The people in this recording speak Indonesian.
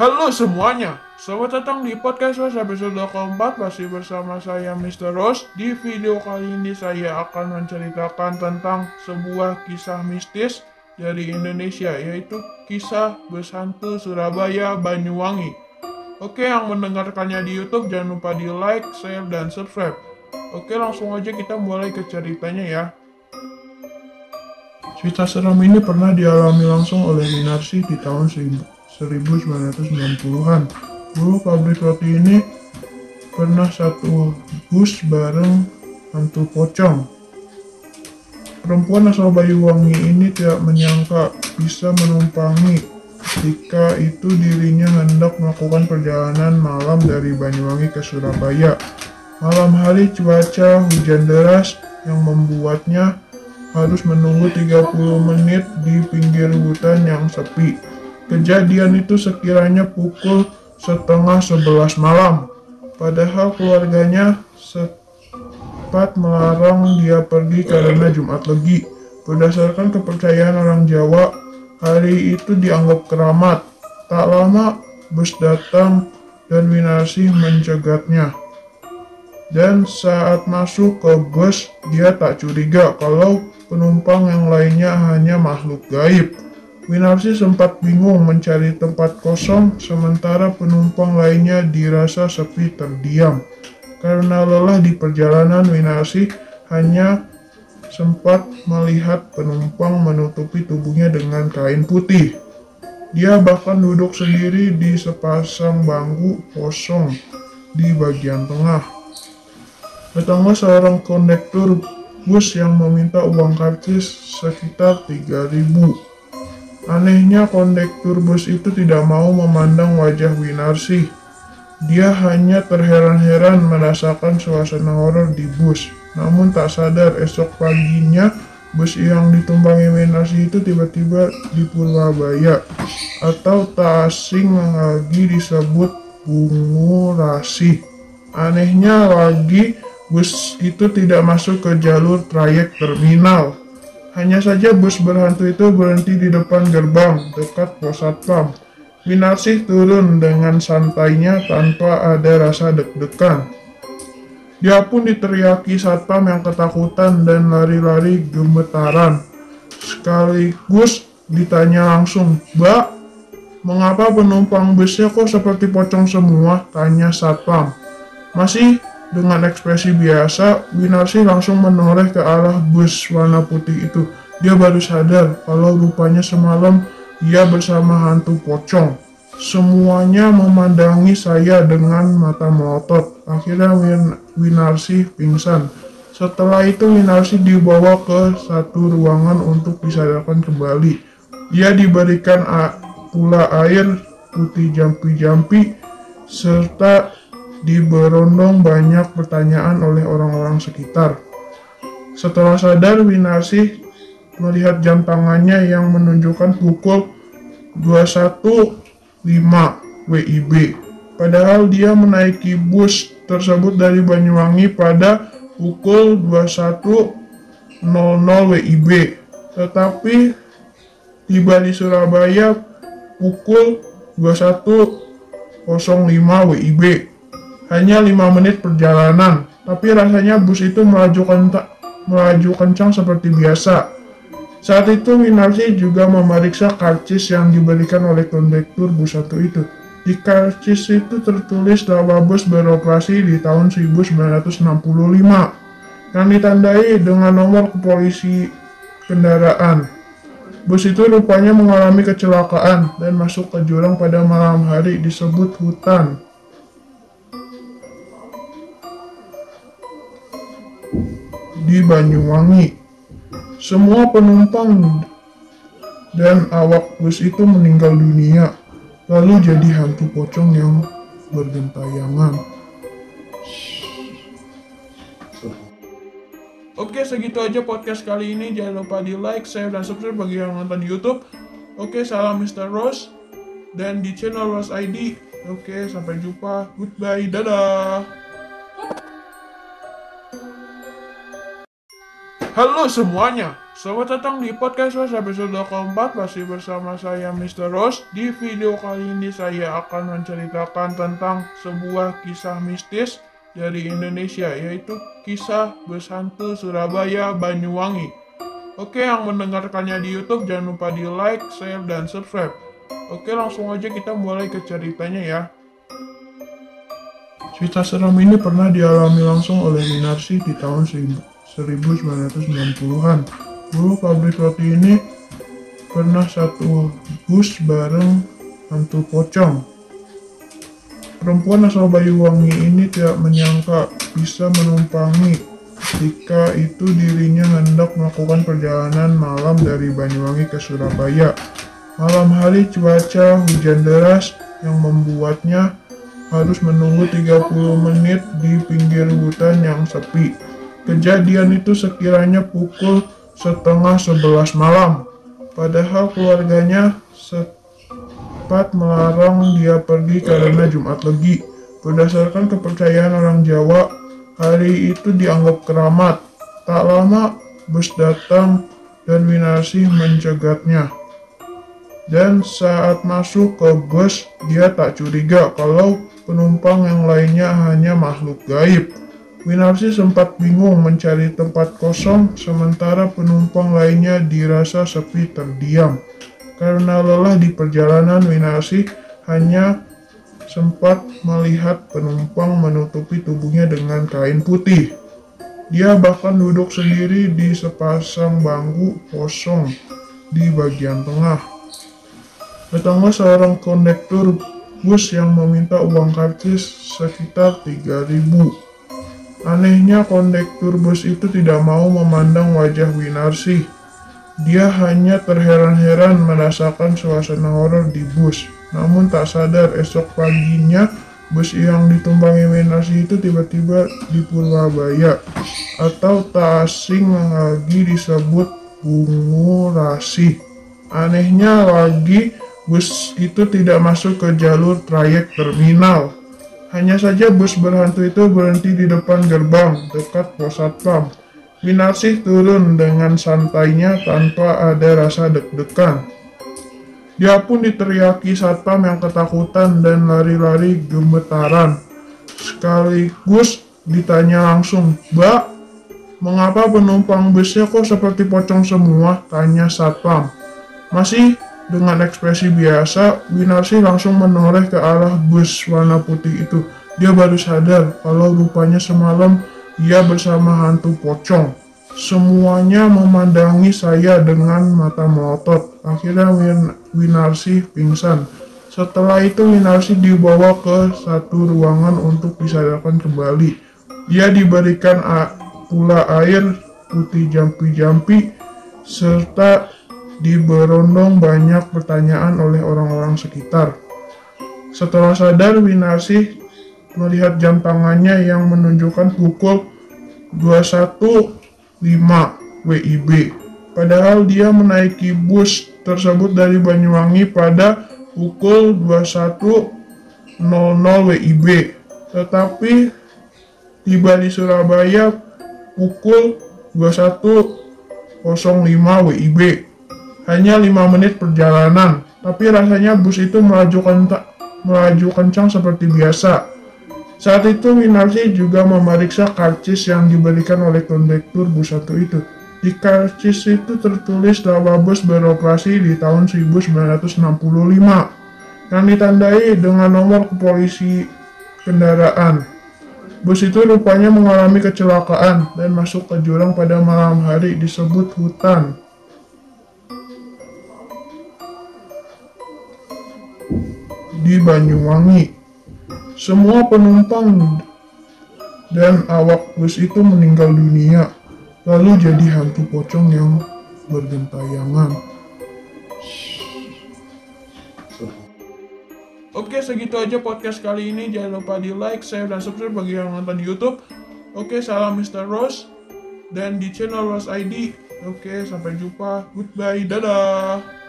Halo semuanya, selamat datang di podcast Rose episode keempat masih bersama saya Mr. Rose. Di video kali ini saya akan menceritakan tentang sebuah kisah mistis dari Indonesia yaitu kisah Besantu Surabaya Banyuwangi. Oke, yang mendengarkannya di YouTube jangan lupa di like, share, dan subscribe. Oke, langsung aja kita mulai ke ceritanya ya. Cerita seram ini pernah dialami langsung oleh Minarsi di tahun 1990-an. Dulu pabrik roti ini pernah satu bus bareng hantu pocong. Perempuan asal Bayuwangi ini tidak menyangka bisa menumpangi ketika itu dirinya hendak melakukan perjalanan malam dari Banyuwangi ke Surabaya. Malam hari cuaca hujan deras yang membuatnya harus menunggu 30 menit di pinggir hutan yang sepi. Kejadian itu sekiranya pukul setengah sebelas malam. Padahal keluarganya sempat melarang dia pergi karena Jumat Legi. Berdasarkan kepercayaan orang Jawa, hari itu dianggap keramat. Tak lama bus datang dan Winarsi mencegatnya. Dan saat masuk ke bus, dia tak curiga kalau penumpang yang lainnya hanya makhluk gaib. Winarsi sempat bingung mencari tempat kosong, sementara penumpang lainnya dirasa sepi terdiam. Karena lelah di perjalanan, Winarsi hanya sempat melihat penumpang menutupi tubuhnya dengan kain putih. Dia bahkan duduk sendiri di sepasang bangku kosong di bagian tengah. Datanglah seorang kondektur bus yang meminta uang karcis sekitar 3000. Anehnya kondektur bus itu tidak mau memandang wajah Winarsi. Dia hanya terheran-heran merasakan suasana horor di bus. Namun tak sadar esok paginya bus yang ditumpangi Winarsi itu tiba-tiba di Purwabaya atau tak asing lagi disebut Bungurasi. Anehnya lagi Bus itu tidak masuk ke jalur trayek terminal. Hanya saja bus berhantu itu berhenti di depan gerbang dekat pos satpam. Winarsih turun dengan santainya tanpa ada rasa deg-degan. Dia pun diteriaki satpam yang ketakutan dan lari-lari gemetaran. Sekaligus ditanya langsung, Mbak, mengapa penumpang busnya kok seperti pocong semua? Tanya satpam. Masih dengan ekspresi biasa, Winarsi langsung menoleh ke arah bus warna putih itu. Dia baru sadar kalau rupanya semalam ia bersama hantu pocong. Semuanya memandangi saya dengan mata melotot. Akhirnya Win Winarsi pingsan. Setelah itu Winarsi dibawa ke satu ruangan untuk disadarkan kembali. Dia diberikan pula air putih jampi-jampi serta diberondong banyak pertanyaan oleh orang-orang sekitar. Setelah sadar, Winarsi melihat jam tangannya yang menunjukkan pukul 215 WIB. Padahal dia menaiki bus tersebut dari Banyuwangi pada pukul 21.00 WIB. Tetapi tiba di Surabaya pukul 21.05 WIB. Hanya lima menit perjalanan, tapi rasanya bus itu melaju, kenta, melaju kencang seperti biasa. Saat itu Winarsi juga memeriksa karcis yang diberikan oleh kondektur bus satu itu. Di karcis itu tertulis nama bus beroperasi di tahun 1965 yang ditandai dengan nomor kepolisi kendaraan. Bus itu rupanya mengalami kecelakaan dan masuk ke jurang pada malam hari disebut hutan. Di Banyuwangi. Semua penumpang dan awak bus itu meninggal dunia, lalu jadi hantu pocong yang bergentayangan. Oke, segitu aja podcast kali ini. Jangan lupa di like, share, dan subscribe bagi yang nonton di YouTube. Oke, salam Mr. Rose dan di channel Rose ID. Oke, sampai jumpa. Goodbye. Dadah. Halo semuanya, selamat datang di podcast Rose episode keempat. Masih bersama saya Mr. Rose. Di video kali ini saya akan menceritakan tentang sebuah kisah mistis dari Indonesia Yaitu kisah bus hantu Surabaya Banyuwangi. Oke yang mendengarkannya di Youtube jangan lupa di like, share, dan subscribe. Oke langsung aja kita mulai ke ceritanya ya. Cerita seram ini pernah dialami langsung oleh Minarsi di tahun 1000 1990-an. Dulu pabrik roti ini pernah satu bus bareng hantu pocong. Perempuan asal Banyuwangi ini tidak menyangka bisa menumpangi ketika itu dirinya hendak melakukan perjalanan malam dari Banyuwangi ke Surabaya. Malam hari cuaca hujan deras yang membuatnya harus menunggu 30 menit di pinggir hutan yang sepi. Kejadian itu sekiranya pukul setengah sebelas malam. Padahal keluarganya sempat melarang dia pergi karena Jumat Legi. Berdasarkan kepercayaan orang Jawa, hari itu dianggap keramat. Tak lama bus datang dan Winarsi mencegatnya. Dan saat masuk ke bus, dia tak curiga kalau penumpang yang lainnya hanya makhluk gaib. Winarsi sempat bingung mencari tempat kosong, sementara penumpang lainnya dirasa sepi terdiam. Karena lelah di perjalanan, Winarsi hanya sempat melihat penumpang menutupi tubuhnya dengan kain putih. Dia bahkan duduk sendiri di sepasang bangku kosong di bagian tengah. Datanglah seorang kondektur bus yang meminta uang karcis sekitar 3000 Anehnya kondektur bus itu tidak mau memandang wajah Winarsi. Dia hanya terheran-heran merasakan suasana horor di bus. Namun tak sadar esok paginya bus yang ditumpangi Winarsi itu tiba-tiba di Purwabaya atau tak asing lagi disebut Bungurasi. Anehnya lagi bus itu tidak masuk ke jalur trayek terminal hanya saja bus berhantu itu berhenti di depan gerbang dekat pos satpam. Winarsih turun dengan santainya tanpa ada rasa deg-degan. Dia pun diteriaki satpam yang ketakutan dan lari-lari gemetaran. Sekaligus ditanya langsung, Mbak, mengapa penumpang busnya kok seperti pocong semua? Tanya satpam. Masih dengan ekspresi biasa, Winarsi langsung menoleh ke arah bus warna putih itu. Dia baru sadar kalau rupanya semalam ia bersama hantu pocong. Semuanya memandangi saya dengan mata melotot. Akhirnya Win Winarsi pingsan. Setelah itu Winarsi dibawa ke satu ruangan untuk disadarkan kembali. Dia diberikan pula air putih jampi-jampi serta diberondong banyak pertanyaan oleh orang-orang sekitar. Setelah sadar, Winarsi melihat jam tangannya yang menunjukkan pukul 215 WIB. Padahal dia menaiki bus tersebut dari Banyuwangi pada pukul 21.00 WIB. Tetapi tiba di Surabaya pukul 21.05 WIB. Hanya lima menit perjalanan, tapi rasanya bus itu melaju, kencang, melaju kencang seperti biasa. Saat itu Winarsi juga memeriksa karcis yang diberikan oleh kondektur bus satu itu. Di karcis itu tertulis bahwa bus beroperasi di tahun 1965 yang ditandai dengan nomor polisi kendaraan. Bus itu rupanya mengalami kecelakaan dan masuk ke jurang pada malam hari disebut hutan. Di Banyuwangi. Semua penumpang dan awak bus itu meninggal dunia, lalu jadi hantu pocong yang bergentayangan. Oke, segitu aja podcast kali ini. Jangan lupa di like, share, dan subscribe bagi yang nonton di YouTube. Oke, salam Mr. Rose dan di channel Rose ID. Oke, sampai jumpa. Goodbye. Dadah.